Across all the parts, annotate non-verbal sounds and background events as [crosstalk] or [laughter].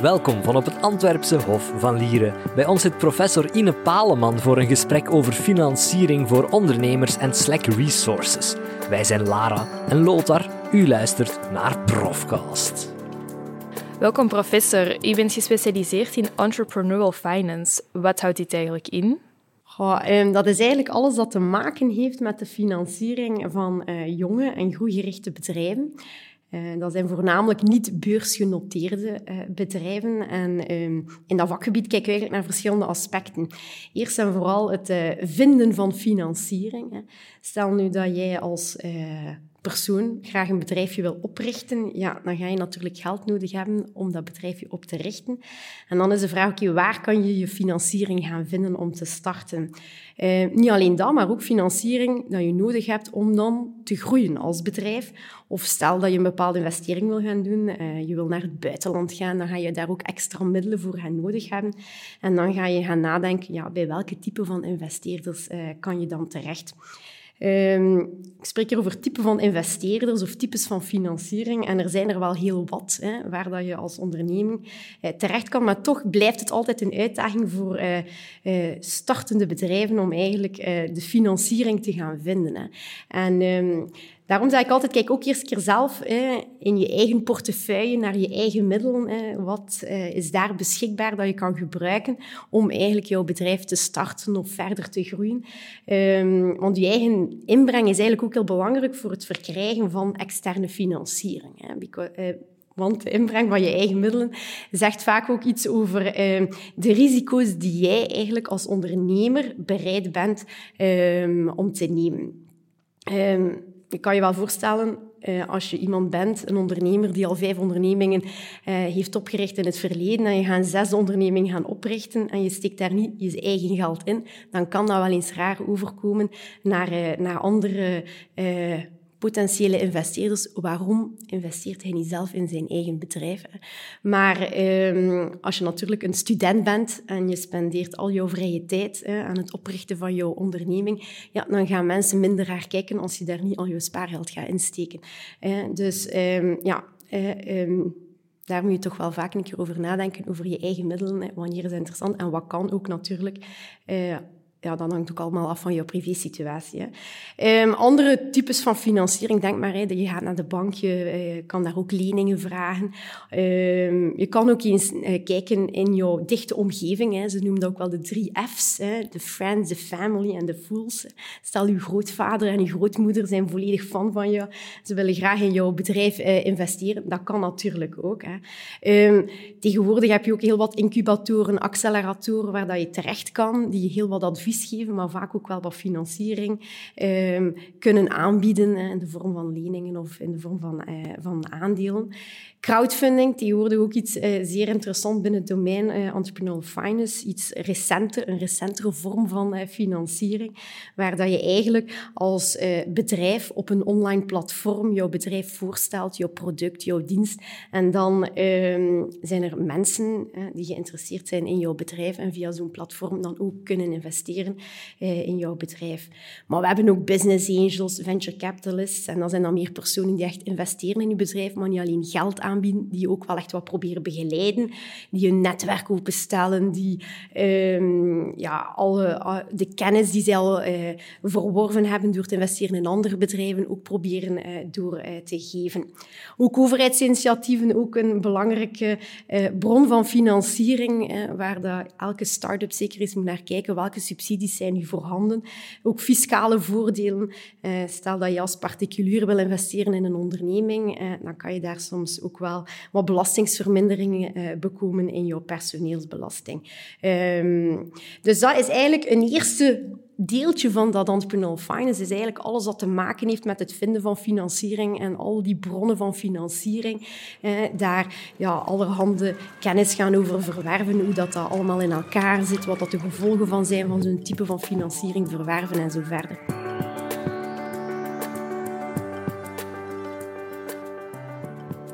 Welkom van op het Antwerpse Hof van Lieren. Bij ons zit professor Ine Paleman voor een gesprek over financiering voor ondernemers en Slack Resources. Wij zijn Lara en Lothar. U luistert naar Profcast. Welkom professor. U bent gespecialiseerd in entrepreneurial finance. Wat houdt dit eigenlijk in? Goh, dat is eigenlijk alles dat te maken heeft met de financiering van uh, jonge en groeigerichte bedrijven. Uh, dat zijn voornamelijk niet beursgenoteerde uh, bedrijven. En um, in dat vakgebied kijken we eigenlijk naar verschillende aspecten. Eerst en vooral het uh, vinden van financiering. Hè. Stel nu dat jij als persoon graag een bedrijfje wil oprichten, ja, dan ga je natuurlijk geld nodig hebben om dat bedrijfje op te richten. En dan is de vraag, oké, waar kan je je financiering gaan vinden om te starten? Uh, niet alleen dat, maar ook financiering dat je nodig hebt om dan te groeien als bedrijf. Of stel dat je een bepaalde investering wil gaan doen, uh, je wil naar het buitenland gaan, dan ga je daar ook extra middelen voor gaan nodig hebben. En dan ga je gaan nadenken, ja, bij welke type van investeerders uh, kan je dan terecht? Um, ik spreek hier over typen van investeerders of types van financiering. En er zijn er wel heel wat, hè, waar dat je als onderneming eh, terecht kan. Maar toch blijft het altijd een uitdaging voor eh, eh, startende bedrijven om eigenlijk eh, de financiering te gaan vinden. Hè. En um, Daarom zeg ik altijd, kijk ook eerst keer zelf in je eigen portefeuille naar je eigen middelen. wat eh, is daar beschikbaar dat je kan gebruiken om eigenlijk jouw bedrijf te starten of verder te groeien. Um, want je eigen inbreng is eigenlijk ook heel belangrijk voor het verkrijgen van externe financiering. Hè. Eh, want de inbreng van je eigen middelen zegt vaak ook iets over uh, de risico's die jij eigenlijk als ondernemer bereid bent um, om te nemen. Um, je kan je wel voorstellen, uh, als je iemand bent, een ondernemer die al vijf ondernemingen uh, heeft opgericht in het verleden, en je gaat zes ondernemingen gaan oprichten en je steekt daar niet je eigen geld in, dan kan dat wel eens raar overkomen naar, uh, naar andere potentiële investeerders, waarom investeert hij niet zelf in zijn eigen bedrijf? Maar um, als je natuurlijk een student bent en je spendeert al jouw vrije tijd aan het oprichten van jouw onderneming, ja, dan gaan mensen minder raar kijken als je daar niet al je spaargeld gaat insteken. Dus um, ja... Um, daar moet je toch wel vaak een keer over nadenken, over je eigen middelen. Wanneer is het interessant en wat kan ook natuurlijk. Uh, ja, dat hangt ook allemaal af van je privésituatie. Um, andere types van financiering, denk maar, hè, je gaat naar de bank, je uh, kan daar ook leningen vragen. Um, je kan ook eens uh, kijken in jouw dichte omgeving. Hè. Ze noemen dat ook wel de drie F's. De friends, de family en de fools. Stel, je grootvader en je grootmoeder zijn volledig fan van je. Ze willen graag in jouw bedrijf uh, investeren. Dat kan natuurlijk ook. Hè. Um, tegenwoordig heb je ook heel wat incubatoren, acceleratoren waar dat je terecht kan, die heel wat advies geven, maar vaak ook wel wat financiering um, kunnen aanbieden in de vorm van leningen of in de vorm van, uh, van aandelen. Crowdfunding, die hoorde ook iets uh, zeer interessant binnen het domein uh, entrepreneurial finance. Iets recenter, een recentere vorm van financiering, waar dat je eigenlijk als bedrijf op een online platform jouw bedrijf voorstelt, jouw product, jouw dienst. En dan ehm, zijn er mensen die geïnteresseerd zijn in jouw bedrijf en via zo'n platform dan ook kunnen investeren in jouw bedrijf. Maar we hebben ook business angels, venture capitalists, en dat zijn dan meer personen die echt investeren in je bedrijf, maar niet alleen geld aanbieden, die ook wel echt wat proberen begeleiden, die een netwerk openstellen, die um, ja, alle de kennis die zij al uh, verworven hebben door te investeren in andere bedrijven ook proberen door te geven. Ook overheidsinitiatieven, ook een belangrijke bron van financiering, waar de, elke start-up zeker eens moet naar kijken welke subsidies zijn nu voorhanden. Ook fiscale voordelen. stel dat je als particulier wil investeren in een onderneming, dan kan je daar soms ook wel wat belastingsverminderingen uh, bekomen in jouw personeelsbelasting. Um, dus dat is eigenlijk een eerste deeltje van dat entrepreneurial finance is eigenlijk alles wat te maken heeft met het vinden van financiering en al die bronnen van financiering. Eh, daar ja, allerhande kennis gaan over verwerven, hoe dat, dat allemaal in elkaar zit, wat dat de gevolgen van zijn van zo'n type van financiering verwerven en zo verder.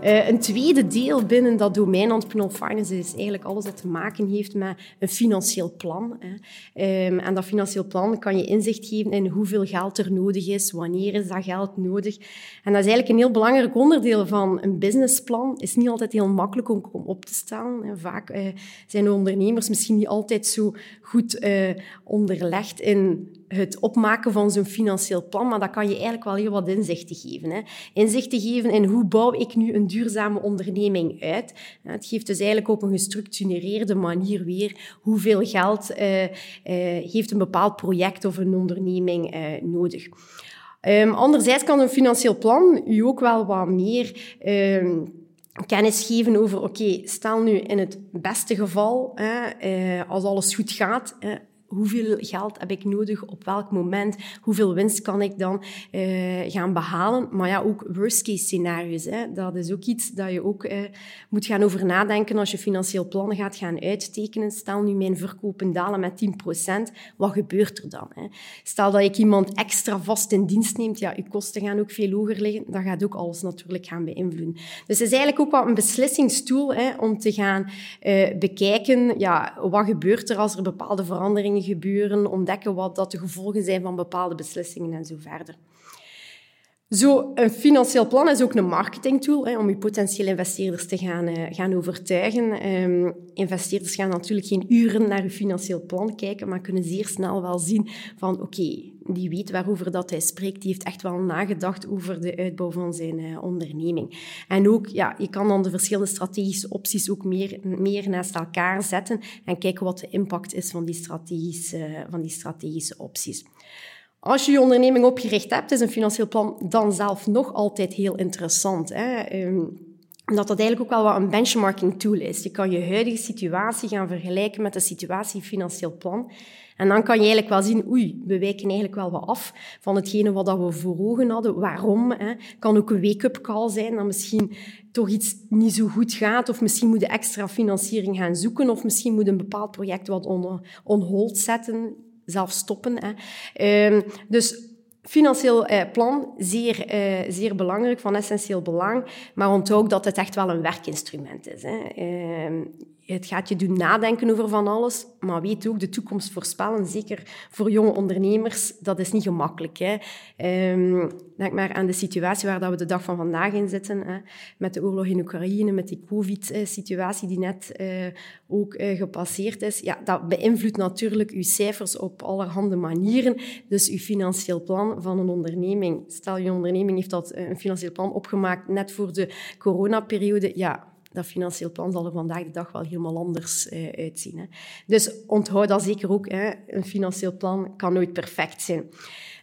Uh, een tweede deel binnen dat domein entrepreneurial finance is eigenlijk alles wat te maken heeft met een financieel plan. Hè. Um, en dat financieel plan kan je inzicht geven in hoeveel geld er nodig is, wanneer is dat geld nodig. En dat is eigenlijk een heel belangrijk onderdeel van een businessplan. Het is niet altijd heel makkelijk om, op te stellen. En vaak uh, zijn ondernemers misschien niet altijd zo goed uh, onderlegd in het opmaken van zo'n financieel plan, maar dat kan je eigenlijk wel heel wat inzichten geven. Hè. Inzichten geven in hoe bouw ik nu een duurzame onderneming uit. Het geeft dus eigenlijk op een gestructureerde manier weer hoeveel geld uh, uh, heeft een bepaald project of een onderneming uh, nodig. Um, anderzijds kan een financieel plan u ook wel wat meer... Um, kennis geven over, oké, stel nu in het beste geval, hè, als alles goed gaat, hoeveel geld heb ik nodig, op welk moment, hoeveel winst kan ik dan uh, gaan behalen. Maar ja, ook worst-case scenario's. Hè. Dat is ook iets dat je ook uh, moet gaan over nadenken als je financieel plan gaat gaan uittekenen. Stel nu mijn verkopen dalen met 10%, wat gebeurt er dan? Hè? Stel dat ik iemand extra vast in dienst neemt, ja, je kosten gaan ook veel hoger liggen. Dat gaat ook alles natuurlijk gaan beïnvloeden. Dus het is eigenlijk ook wel een beslissingstool hè, om te gaan uh, bekijken, ja, wat gebeurt er als er bepaalde veranderingen gebeuren, ontdekken wat dat de gevolgen zijn van bepaalde beslissingen en zo verder. Zo, een financieel plan is ook een marketingtool om je potentiële investeerders te gaan, uh, gaan overtuigen. Um, investeerders gaan natuurlijk geen uren naar je financieel plan kijken, maar kunnen zeer snel wel zien van oké, die weet waarover dat hij spreekt, die heeft echt wel nagedacht over de uitbouw van zijn uh, onderneming. En ook, ja, je kan dan de verschillende strategische opties ook meer, meer naast elkaar zetten en kijken wat de impact is van die strategische, van die strategische opties. Als je je onderneming opgericht hebt, is een financieel plan dan zelf nog altijd heel interessant. Hè? Um, dat dat eigenlijk ook wel wat een benchmarking tool is. Je kan je huidige situatie gaan vergelijken met de situatie financieel plan. En dan kan je eigenlijk wel zien, oei, we wijken eigenlijk wel wat af van hetgene wat we voor ogen hadden. Waarom? Hè? Kan ook een wake-up call zijn dat misschien toch iets niet zo goed gaat, of misschien moet je extra financiering gaan zoeken, of misschien moet een bepaald project wat on, on hold zetten zelf stoppen. Hè. Um, dus financieel eh, plan, zeer, eh, zeer belangrijk, van essentieel belang. Maar onthoud dat het echt wel een werkinstrument is. Hè. Uh, het gaat je doen nadenken over van alles, maar weet ook, de toekomst voorspellen, zeker voor jonge ondernemers, dat is niet gemakkelijk. Hè. Um, denk maar aan de situatie waar we de dag van vandaag in zitten, hè, met de oorlog in Oekraïne, met die covid-situatie die net uh, ook uh, gepasseerd is. Ja, dat beïnvloedt natuurlijk uw cijfers op allerhande manieren. Dus uw financieel plan van een onderneming, stel je onderneming heeft dat een financieel plan opgemaakt net voor de coronaperiode, ja, dat financieel plan zal er vandaag de dag wel helemaal anders uh, uitzien. Hè. Dus onthoud dat zeker ook. Hè. Een financieel plan kan nooit perfect zijn.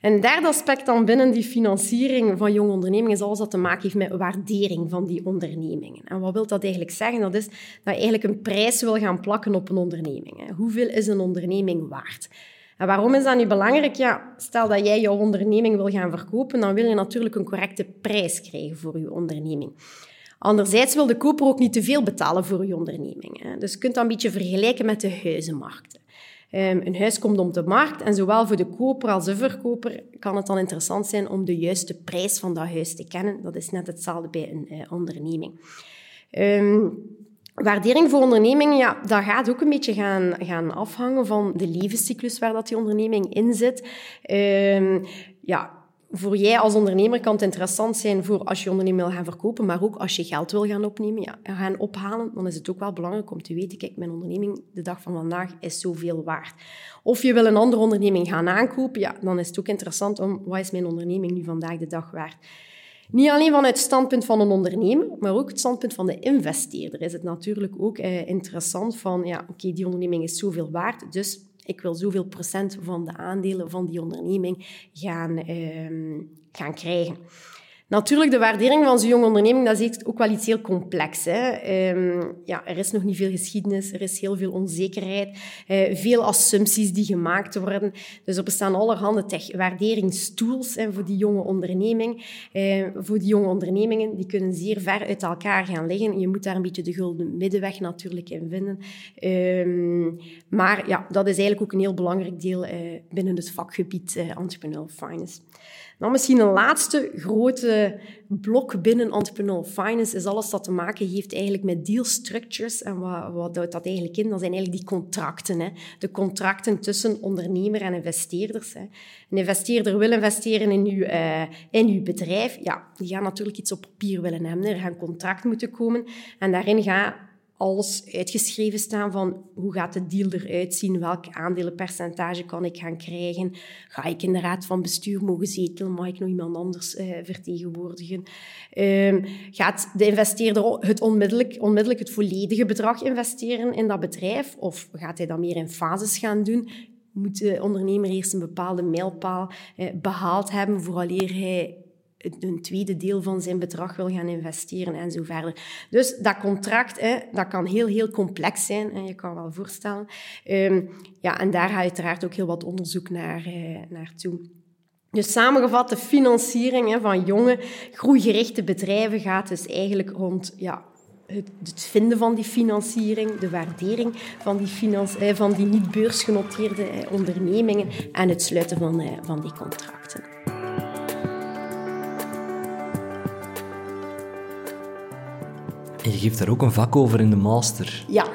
Een derde aspect dan binnen die financiering van jonge ondernemingen is alles wat te maken heeft met waardering van die ondernemingen. En wat wil dat eigenlijk zeggen? Dat is dat je eigenlijk een prijs wil gaan plakken op een onderneming. Hè. Hoeveel is een onderneming waard? En waarom is dat nu belangrijk? Ja, stel dat jij jouw onderneming wil gaan verkopen, dan wil je natuurlijk een correcte prijs krijgen voor je onderneming. Anderzijds wil de koper ook niet te veel betalen voor je onderneming. Dus je kunt dat een beetje vergelijken met de huizenmarkt. Ehm, een huis komt op de markt en zowel voor de koper als de verkoper kan het dan interessant zijn om de juiste prijs van dat huis te kennen. Dat is net hetzelfde bij een uh, onderneming. Um, waardering voor ondernemingen, ja, dat gaat ook een beetje gaan, gaan afhangen van de levenscyclus waar dat die onderneming in zit. Um, ja, voor jij als ondernemer kan het interessant zijn voor als je onderneming wil gaan verkopen, maar ook als je geld wil gaan opnemen, ja, gaan ophalen, dan is het ook wel belangrijk om te weten, kijk, mijn onderneming de dag van vandaag is zoveel waard. Of je wil een andere onderneming gaan aankopen, ja, dan is het ook interessant om, wat is mijn onderneming nu vandaag de dag waard? Niet alleen vanuit het standpunt van een ondernemer, maar ook het standpunt van de investeerder is het natuurlijk ook eh, interessant van, ja, oké, die onderneming is zoveel waard, dus ik wil zoveel procent van de aandelen van die onderneming gaan, ehm, gaan krijgen. Natuurlijk, de waardering van zo'n jonge onderneming, dat is ook wel iets heel complex. Hè? Ehm, ja, er is nog niet veel geschiedenis, er is heel veel onzekerheid, uh, veel assumpties die gemaakt worden. Dus er bestaan allerhande waarderingstools hè, voor die jonge onderneming. Uh, voor die jonge ondernemingen, die kunnen zeer ver uit elkaar gaan liggen. Je moet daar een beetje de gulden middenweg natuurlijk in vinden. Um, maar ja, dat is eigenlijk ook een heel belangrijk deel uh, binnen het vakgebied entrepreneurial finance. Dan misschien een laatste grote blok binnen entrepreneurial finance is alles dat te maken heeft eigenlijk met deal structures. En wat, wat dat eigenlijk in? Dat zijn eigenlijk die contracten. Hè? De contracten tussen ondernemer en investeerders. Hè? Een investeerder wil investeren in uw, uh, in uw bedrijf. Ja, die gaan natuurlijk iets op papier willen hebben. Er gaat een contract moeten komen. En daarin gaat alles uitgeschreven staan van hoe gaat de deal eruit zien, welk aandelenpercentage kan ik gaan krijgen, ga ik in de raad van bestuur mogen zetelen, mag ik nog iemand anders uh, vertegenwoordigen, um, gaat de investeerder het onmiddellijk, onmiddellijk het volledige bedrag investeren in dat bedrijf? Of gaat hij dat meer in fases gaan doen? Moet de ondernemer eerst een bepaalde mijlpaal uh, behaald hebben vooraleer hij een tweede deel van zijn bedrag wil gaan investeren en zo verder. Dus dat contract, hè, dat kan heel, heel complex zijn. En je kan wel voorstellen. Um, ja, en daar ga je uiteraard ook heel wat onderzoek naar, uh, naartoe. Dus samengevat, de financiering hè, van jonge, groeigerichte bedrijven gaat dus eigenlijk rond ja, het, vinden van die financiering, de waardering van die, eh, van die niet beursgenoteerde eh, ondernemingen en het sluiten van, van die contracten. En je geeft daar ook een vak over in de master. Ja.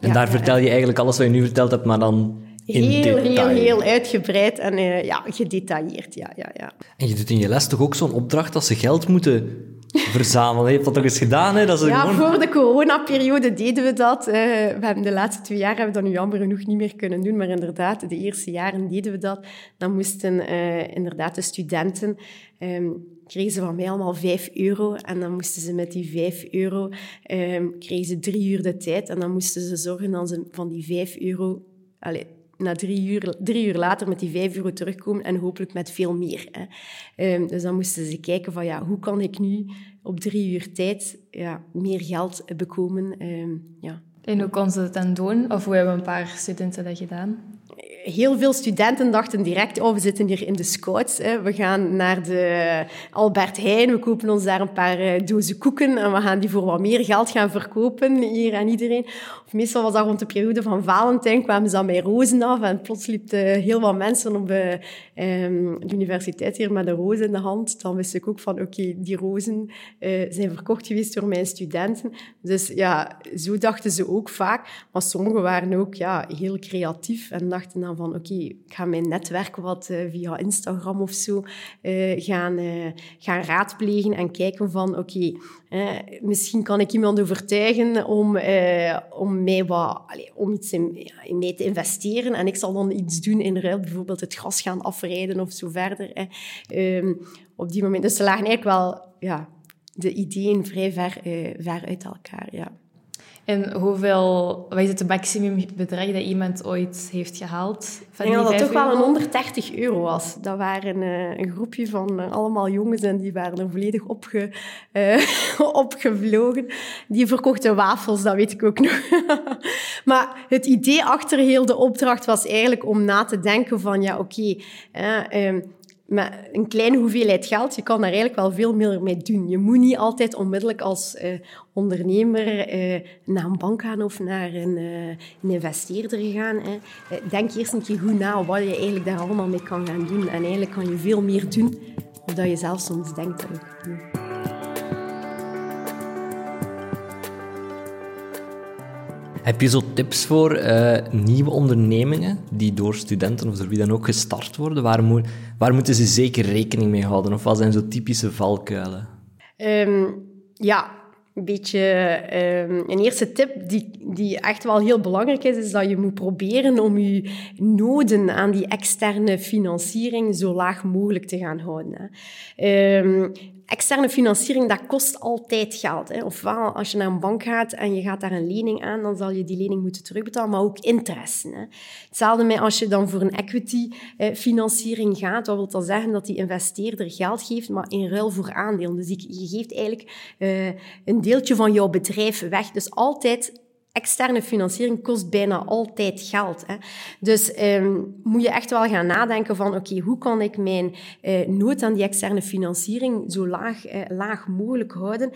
En daar vertel je eigenlijk alles wat je nu verteld hebt, maar dan in heel, detail. Heel, heel uitgebreid en uh, ja, gedetailleerd. Ja, ja, ja. En je doet in je les toch ook zo'n opdracht dat ze geld moeten verzamelen. Je hebt dat toch eens gedaan? Hè? Dat ja, gewoon... voor de coronaperiode deden we dat. Uh, we hebben de laatste twee jaar hebben we dat nu jammer genoeg niet meer kunnen doen, maar inderdaad, de eerste jaren deden we dat. Dan moesten uh, inderdaad de studenten... Um, kregen ze van mij allemaal 5 euro. En dan moesten ze met die 5 euro, um, ze drie uur de tijd. En dan moesten ze zorgen dat ze van die 5 euro, allez, na drie uur, drie uur later met die 5 euro terugkomen en hopelijk met veel meer. Hè. Um, dus dan moesten ze kijken van, ja, hoe kan ik nu op drie uur tijd ja, meer geld bekomen? Um, ja. En hoe kon ze dat dan doen? Of hoe hebben een paar studenten dat gedaan? Heel veel studenten dachten direct, oh, we zitten hier in de scouts. Hè. We gaan naar de Albert Heijn, we kopen ons daar een paar eh, dozen koeken en we gaan die voor wat meer geld gaan verkopen hier aan iedereen. Of meestal was dat rond de periode van Valentijn, kwamen ze dan bij rozen af en plots liepen heel wat mensen op de, de universiteit hier met een roos in de hand. Dan wist ik ook van, oké, die rozen uh, zijn verkocht geweest door mijn studenten. Dus ja, zo dachten ze ook vaak. Maar sommigen waren ook ja, heel creatief en dachten van, oké, ik ga mijn netwerk wat uh, via Instagram of zo uh, gaan, uh, gaan raadplegen en kijken van, oké, misschien kan ik iemand overtuigen om, om, mij wat, om iets in, in, mij te investeren en ik zal dan iets doen in ruil, bijvoorbeeld het gas gaan afrijden of zo verder. Um, op die moment. Dus ze lagen eigenlijk wel, ja, de ideeën vrij ver, ver uit elkaar, ja. En hoeveel, wat is het maximumbedrag dat iemand ooit heeft gehaald? Van ik denk dat dat toch wel een 130 euro was. Dat waren uh, een groepje van uh, allemaal jongens en die waren er volledig opge, uh, [laughs] opgevlogen. Die verkochten wafels, dat weet ik ook nog. [laughs] maar het idee achter heel de opdracht was eigenlijk om na te denken van, ja, oké, okay, met een kleine hoeveelheid geld, je kan daar eigenlijk wel veel meer mee doen. Je moet niet altijd onmiddellijk als uh, ondernemer uh, naar een bank gaan of naar een, een investeerder gaan. Hè. Denk eerst een keer goed na wat je eigenlijk daar allemaal mee kan gaan doen. En eigenlijk kan je veel meer doen dan je zelf soms denkt. Heb je zo tips voor uh, nieuwe ondernemingen die door studenten of door wie dan ook gestart worden? Waar, waar moeten ze zeker rekening mee houden? Of wat zijn zo typische valkuilen? Um, ja, een beetje um, een eerste tip die, die echt wel heel belangrijk is, is dat je moet proberen om je noden aan die externe financiering zo laag mogelijk te gaan houden. Hè. Um, externe financiering, dat kost altijd geld. Hè. Ofwel, als je naar een bank gaat en je gaat daar een lening aan, dan zal je die lening moeten terugbetalen, maar ook interesse. Hè. Hetzelfde met als je dan voor een equity-financiering gaat, wat wil dat zeggen dat die investeerder geld geeft, maar in ruil voor aandelen. Dus je geeft eigenlijk uh, een deeltje van jouw bedrijf weg. Dus altijd externe financiering kost bijna altijd geld. Hè. Dus um, moet je echt wel gaan nadenken van, oké, hoe kan ik mijn uh, nood aan die externe financiering zo laag, uh, laag mogelijk houden?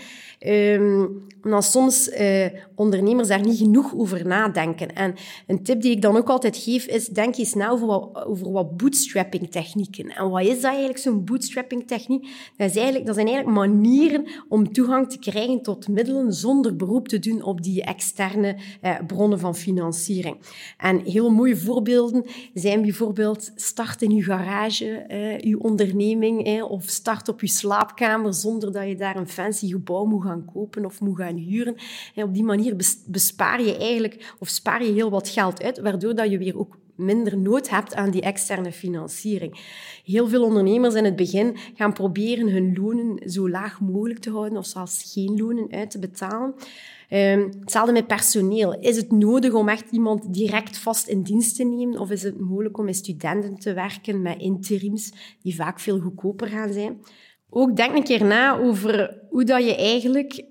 Um, omdat soms uh, ondernemers daar niet genoeg over nadenken. En een tip die ik dan ook altijd geef is, denk eens na over wat, over wat bootstrapping technieken. En wat is dat eigenlijk, zo'n bootstrapping techniek? Dat, is eigenlijk, dat zijn eigenlijk manieren om toegang te krijgen tot middelen zonder beroep te doen op die externe eh, bronnen van financiering. En heel mooie voorbeelden zijn bijvoorbeeld start in je garage, eh, je onderneming, eh, of start op je slaapkamer zonder dat je daar een fancy gebouw moet gaan kopen of moet gaan huren. En op die manier bespaar je eigenlijk, of spaar je heel wat geld uit, waardoor dat je weer ook minder nood hebt aan die externe financiering. Heel veel ondernemers in het begin gaan proberen hun lonen zo laag mogelijk te houden of zelfs geen lonen uit te betalen. Um, hetzelfde met personeel. Is het nodig om echt iemand direct vast in dienst te nemen? Of is het mogelijk om met studenten te werken, met interims, die vaak veel goedkoper gaan zijn? Ook denk een keer na over hoe dat je eigenlijk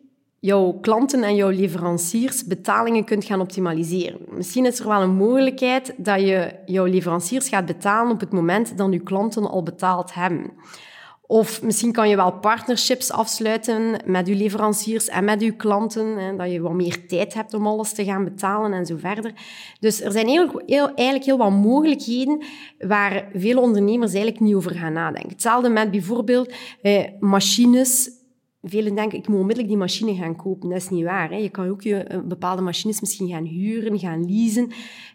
jouw klanten en jouw leveranciers betalingen kunt gaan optimaliseren. Misschien is er wel een mogelijkheid dat je jouw leveranciers gaat betalen op het moment dat je klanten al betaald hebben. Of misschien kan je wel partnerships afsluiten met je leveranciers en met je klanten, hè, dat je wat meer tijd hebt om alles te gaan betalen en zo verder. Dus er zijn heel, heel, eigenlijk heel wat mogelijkheden waar veel ondernemers eigenlijk niet over gaan nadenken. Hetzelfde met bijvoorbeeld eh, machines Velen denken, ik moet onmiddellijk die machine gaan kopen. Dat is niet waar. Hè. Je kan ook je eh, bepaalde machines misschien gaan huren, gaan leasen.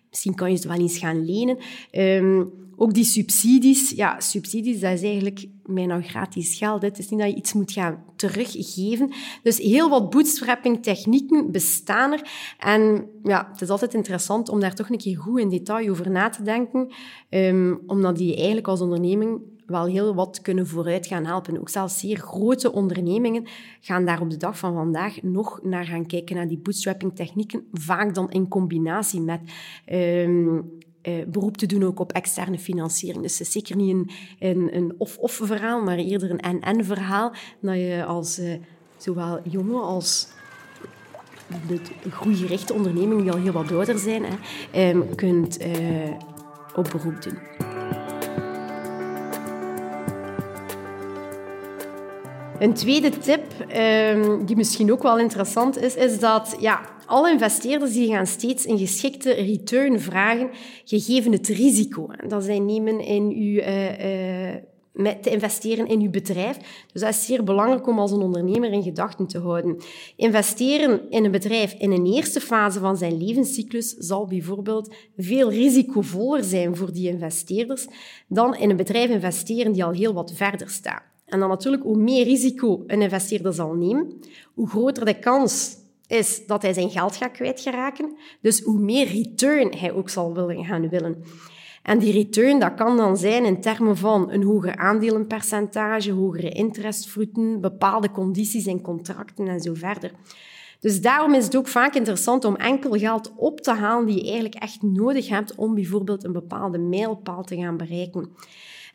Misschien kan je ze wel eens gaan lenen. Um, ook die subsidies. Ja, subsidies, dat is eigenlijk bijna gratis geld. Het is niet dat je iets moet gaan teruggeven. Dus heel wat bootstrapping technieken bestaan er. En ja, het is altijd interessant om daar toch een keer goed in detail over na te denken. Um, omdat die eigenlijk als onderneming wel heel wat kunnen vooruit gaan helpen. Ook zelfs zeer grote ondernemingen gaan daar op de dag van vandaag nog naar gaan kijken, naar die bootstrapping technieken, vaak dan in combinatie met um, beroep te doen ook op externe financiering. Dus het zeker niet een, een, een of-of verhaal, maar eerder een en-en verhaal, dat je als uh, zowel jonge als groeigerichte ondernemingen die al heel wat ouder zijn, hè, um, kunt uh, op beroep doen. Een tweede tip, um, die misschien ook wel interessant is, is dat ja, alle investeerders die gaan steeds een geschikte return vragen, gegeven het risico dat zij nemen in uw, uh, met te investeren in uw bedrijf. Dus dat is zeer belangrijk om als een ondernemer in gedachten te houden. Investeren in een bedrijf in een eerste fase van zijn levenscyclus zal bijvoorbeeld veel risicovoller zijn voor die investeerders dan in een bedrijf investeren die al heel wat verder staat. En dan natuurlijk, hoe meer risico een investeerder zal nemen, hoe groter de kans is dat hij zijn geld gaat kwijtgeraken. Dus hoe meer return hij ook zal willen gaan willen. En die return, dat kan dan zijn in termen van een hoger aandelenpercentage, hogere interestvoeten, bepaalde condities in contracten en zo verder. Dus daarom is het ook vaak interessant om enkel geld op te halen die je eigenlijk echt nodig hebt om bijvoorbeeld een bepaalde mijlpaal te gaan bereiken.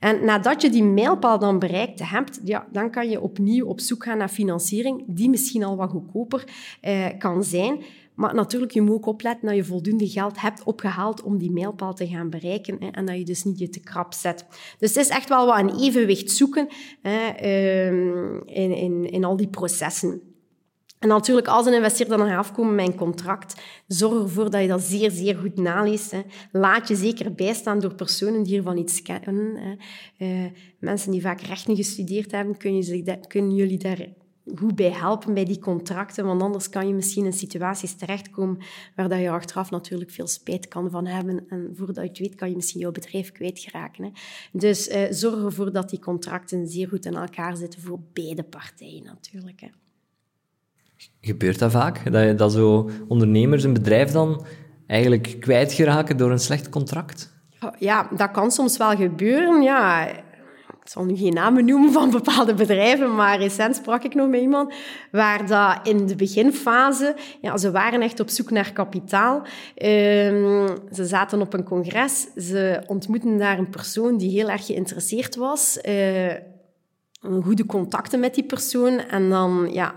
En nadat je die mijlpaal dan bereikt hebt, ja, dan kan je opnieuw op zoek gaan naar financiering, die misschien al wat goedkoper eh, kan zijn. Maar natuurlijk, je moet ook opletten dat je voldoende geld hebt opgehaald om die mijlpaal te gaan bereiken hè, en dat je dus niet je te krap zet. Dus het is echt wel wat een evenwicht zoeken hè, ehm, in, in, in al die processen. En natuurlijk, als een investeerder dan gaat afkomen met een contract, zorg ervoor dat je dat zeer, zeer goed naleest. Laat je zeker bijstaan door personen die ervan iets kennen. Hè. Uh, mensen die vaak rechten gestudeerd hebben, kunnen, zich kunnen jullie daar goed bij helpen bij die contracten, want anders kan je misschien in situaties terechtkomen waar dat je achteraf natuurlijk veel spijt kan van hebben en voordat je het weet kan je misschien jouw bedrijf kwijtgeraken. Hè. Dus uh, zorg ervoor dat die contracten zeer goed in elkaar zitten voor beide partijen natuurlijk. Hè. Gebeurt dat vaak? Dat, dat zo ondernemers een bedrijf dan eigenlijk kwijtgeraken door een slecht contract? Ja, dat kan soms wel gebeuren. Ja, ik zal nu geen namen noemen van bepaalde bedrijven, maar recent sprak ik nog met iemand waar dat in de beginfase, ja, ze waren echt op zoek naar kapitaal. Um, ze zaten op een congres, ze ontmoetten daar een persoon die heel erg geïnteresseerd was. Uh, goede contacten met die persoon. En dan ja,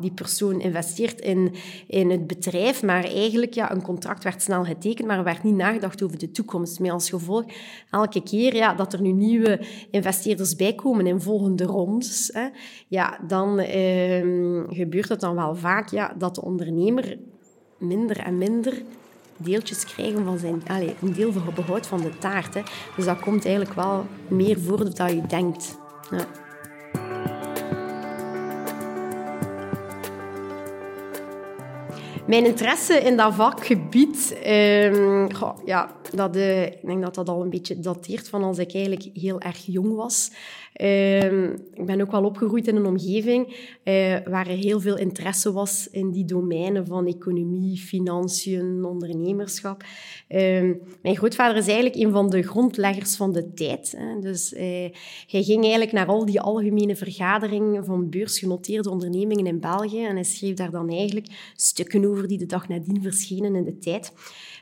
die persoon investeert in, in het bedrijf, maar eigenlijk ja, een contract werd snel getekend, maar er werd niet nagedacht over de toekomst. Met als gevolg elke keer ja, dat er nu nieuwe investeerders bijkomen in volgende rondes, hè, ja, dan ehm, gebeurt het dan wel vaak ja, dat de ondernemer minder en minder deeltjes krijgen van zijn... Allez, een deel van behoud van de taart. Hè. Dus dat komt eigenlijk wel meer voor dan je denkt. Ja. Mijn interesse in dat vakgebied, um, ja, dat, uh, ik denk dat dat al een beetje dateert van als ik eigenlijk heel erg jong was. Uh, ik ben ook wel opgegroeid in een omgeving uh, waar er heel veel interesse was in die domeinen van economie, financiën, ondernemerschap. Uh, mijn grootvader is eigenlijk een van de grondleggers van de tijd. Hè. Dus uh, hij ging eigenlijk naar al die algemene vergaderingen van beursgenoteerde ondernemingen in België en schreef daar dan eigenlijk stukken over die de dag nadien verschenen in de tijd.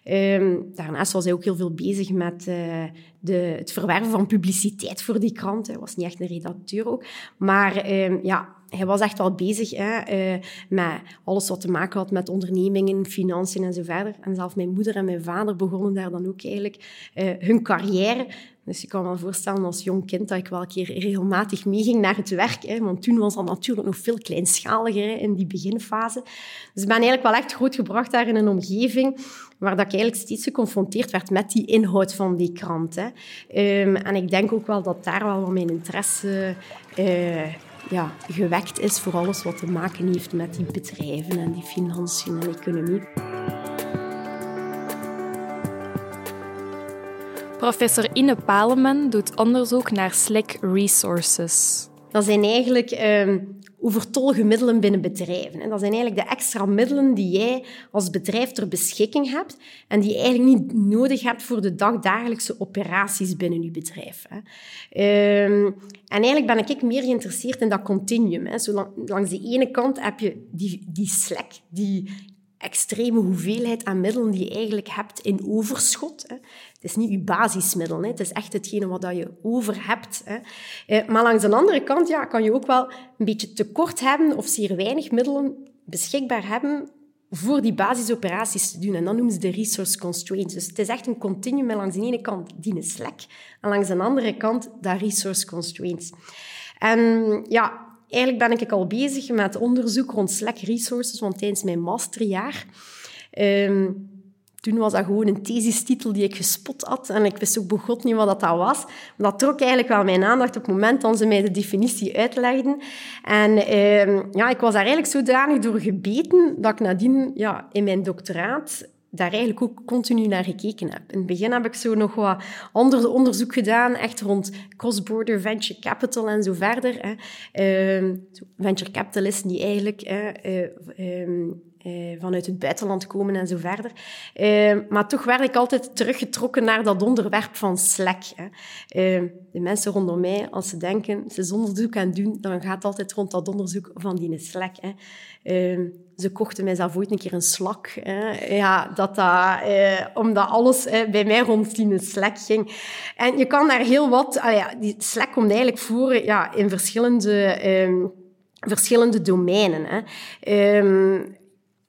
Um, daarnaast was hij ook heel veel bezig met uh, de, het verwerven van publiciteit voor die krant. Hij was niet echt een redacteur ook. Maar um, ja, hij was echt wel bezig hè, uh, met alles wat te maken had met ondernemingen, financiën en zo verder. En zelf mijn moeder en mijn vader begonnen daar dan ook eigenlijk uh, hun carrière dus je kan me voorstellen als jong kind dat ik wel een keer regelmatig meeging naar het werk. Hè, want toen was dat natuurlijk nog veel kleinschaliger in die beginfase. Dus ik ben eigenlijk wel echt grootgebracht daar in een omgeving waar dat ik eigenlijk steeds geconfronteerd werd met die inhoud van die krant. Um, en ik denk ook wel dat daar wel mijn interesse uh, ja, gewekt is voor alles wat te maken heeft met die bedrijven en die financiën en economie. Professor Ine Paleman doet onderzoek naar Slack Resources. Dat zijn eigenlijk uh, overtollige middelen binnen bedrijven. En dat zijn eigenlijk de extra middelen die jij als bedrijf ter beschikking hebt en die je eigenlijk niet nodig hebt voor de dagdagelijkse operaties binnen je bedrijf. Hè. Uh, en eigenlijk ben ik meer geïnteresseerd in dat continuum. Hè. Langs de ene kant heb je die, die Slack, die extreme hoeveelheid aan middelen die je eigenlijk hebt in overschot. Hè. Het is niet je basismiddel, het is echt hetgene wat je over hebt. Hè. Eh, maar langs de andere kant ja, kan je ook wel een beetje tekort hebben of zeer weinig middelen beschikbaar hebben voor die basisoperaties te doen. En dat noemen ze de resource constraints. Dus het is echt een continuum langs de ene kant die Slack en langs de andere kant dat resource constraints. En ja, eigenlijk ben ik al bezig met onderzoek rond Slack Resources, want tijdens mijn masterjaar... Um, toen was dat gewoon een thesistitel die ik gespot had. En ik wist ook begot niet wat dat was. Maar dat trok eigenlijk wel mijn aandacht op het moment dat ze mij de definitie uitlegden. En eh, ja, ik was daar eigenlijk zodanig door gebeten dat ik nadien ja, in mijn doctoraat daar eigenlijk ook continu naar gekeken heb. In het begin heb ik zo nog wat ander onderzoek gedaan, echt rond cross-border venture capital en zo verder. Hè. Uh, venture capitalisten die eigenlijk uh, uh, vanuit het buitenland komen en zo verder. Uh, maar toch werd ik altijd teruggetrokken naar dat onderwerp van Slack. Hè. Uh, de mensen rondom mij, als ze denken, ze onderzoek aan doen, dan gaat het altijd rond dat onderzoek van die Slack. Hè. ze kochten mij zelf ooit een keer een Slack. Hè. Ja, dat dat, omdat alles bij mij rond die Slack ging. En je kan daar heel wat... Ah die Slack komt eigenlijk voor ja, in verschillende... Verschillende domeinen. Hè.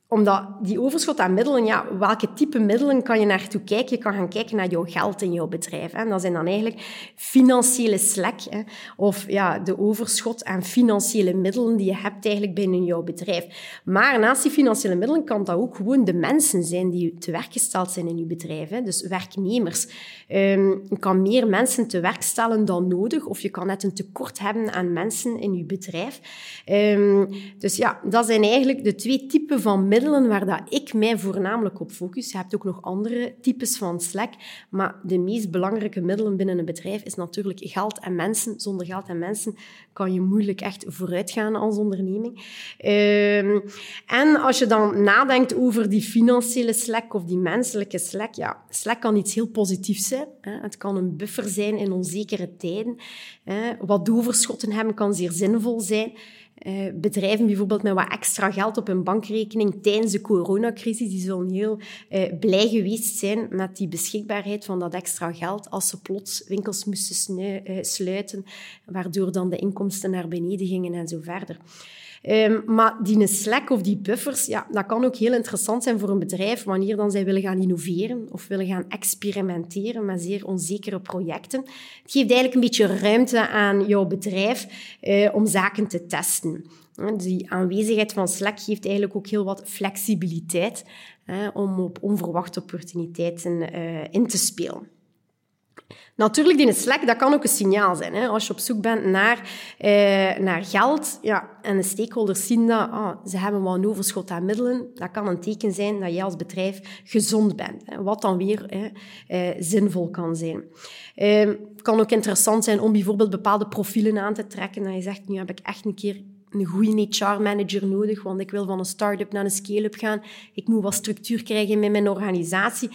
Omdat die overschot aan middelen, ja, welke type middelen kan je naartoe kijken? Je kan gaan kijken naar jouw geld in jouw bedrijf. Hè. Dat zijn dan eigenlijk financiële slek, hè, of ja, de overschot aan financiële middelen die je hebt eigenlijk binnen jouw bedrijf. Maar naast die financiële middelen kan dat ook gewoon de mensen zijn die te werk gesteld zijn in je bedrijf. Hè. Dus werknemers. Um, je kan meer mensen te werk stellen dan nodig, of je kan net een tekort hebben aan mensen in je bedrijf. Um, dus ja, dat zijn eigenlijk de twee typen van middelen middelen waar dat ik mij voornamelijk op focus. Je hebt ook nog andere types van Slack, maar de meest belangrijke middelen binnen een bedrijf is natuurlijk geld en mensen. Zonder geld en mensen kan je moeilijk echt vooruit gaan als onderneming. Um, en als je dan nadenkt over die financiële Slack of die menselijke Slack, ja, Slack kan iets heel positiefs zijn. Hè. Het kan een buffer zijn in onzekere tijden. Hè. Wat overschotten hebben kan zeer zinvol zijn. Uh, bedrijven bijvoorbeeld met wat extra geld op hun bankrekening tijdens de coronacrisis, die zullen heel uh, blij geweest zijn met die beschikbaarheid van dat extra geld als ze plots winkels moesten uh, sluiten, waardoor dan de inkomsten naar beneden gingen en zo verder. Um, maar die Slack of die buffers, ja, dat kan ook heel interessant zijn voor een bedrijf wanneer dan zij willen gaan innoveren of willen gaan experimenteren met zeer onzekere projecten. Het geeft eigenlijk een beetje ruimte aan jouw bedrijf uh, om zaken te testen. Die aanwezigheid van Slack geeft eigenlijk ook heel wat flexibiliteit om op onverwachte opportuniteiten uh, in te spelen. Natuurlijk, die Slack, dat kan ook een signaal zijn. Hè? Als je op zoek bent naar, eh, naar geld ja, en de stakeholders zien dat ah, ze hebben wel een overschot aan middelen, dat kan een teken zijn dat jij als bedrijf gezond bent. Hè? Wat dan weer hè, eh, zinvol kan zijn. Eh, het kan ook interessant zijn om bijvoorbeeld bepaalde profielen aan te trekken. Dat je zegt, nu heb ik echt een keer een goede HR-manager nodig, want ik wil van een start-up naar een scale-up gaan. Ik moet wat structuur krijgen met mijn organisatie.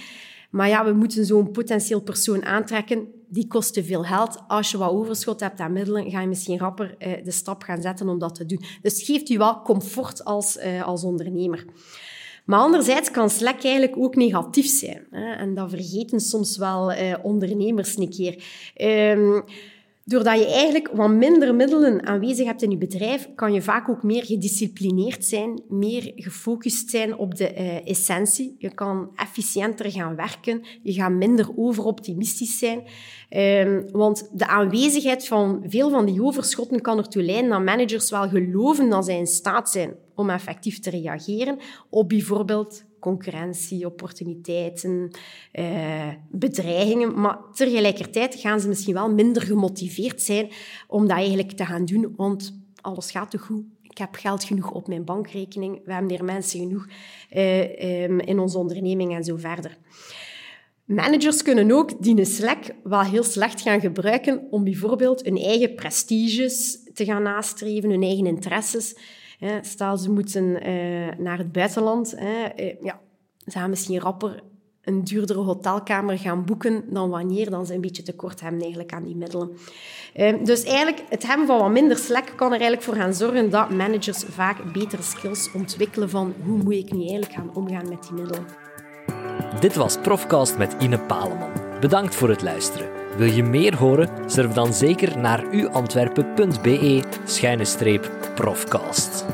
Maar ja, we moeten zo'n potentieel persoon aantrekken. Die kost te veel geld. Als je wat overschot hebt aan middelen, ga je misschien rapper uh, de stap gaan zetten om dat te doen. Dus geeft je wel comfort als, uh, als ondernemer. Maar anderzijds kan Slack eigenlijk ook negatief zijn. Hè? En dat vergeten soms wel uh, ondernemers een keer. Um, Doordat je eigenlijk wat minder middelen aanwezig hebt in je bedrijf, kan je vaak ook meer gedisciplineerd zijn, meer gefocust zijn op de uh, essentie. Je kan efficiënter gaan werken, je gaat minder overoptimistisch zijn. Um, want de aanwezigheid van veel van die overschotten kan ertoe leiden dat managers wel geloven dat zij in staat zijn om effectief te reageren op bijvoorbeeld concurrentie, opportuniteiten, eh, bedreigingen. Maar tegelijkertijd gaan ze misschien wel minder gemotiveerd zijn om dat eigenlijk te gaan doen, want alles gaat toch goed. Ik heb geld genoeg op mijn bankrekening. We hebben hier mensen genoeg eh, um, in onze onderneming en zo verder. Managers kunnen ook die Slack wel heel slecht gaan gebruiken om bijvoorbeeld hun eigen prestiges te gaan nastreven, hun eigen interesses. Stel, ze moeten uh, naar het buitenland. Uh, ja, ze gaan misschien rapper een duurdere hotelkamer gaan boeken dan wanneer dan ze een beetje tekort hebben eigenlijk aan die middelen. Uh, dus eigenlijk, het hebben van wat minder slack kan er eigenlijk voor gaan zorgen dat managers vaak betere skills ontwikkelen van hoe moet ik nu eigenlijk gaan omgaan met die middelen. Dit was Profcast met Ine Paleman. Bedankt voor het luisteren. Wil je meer horen? Surf dan zeker naar uantwerpen.be-profcast.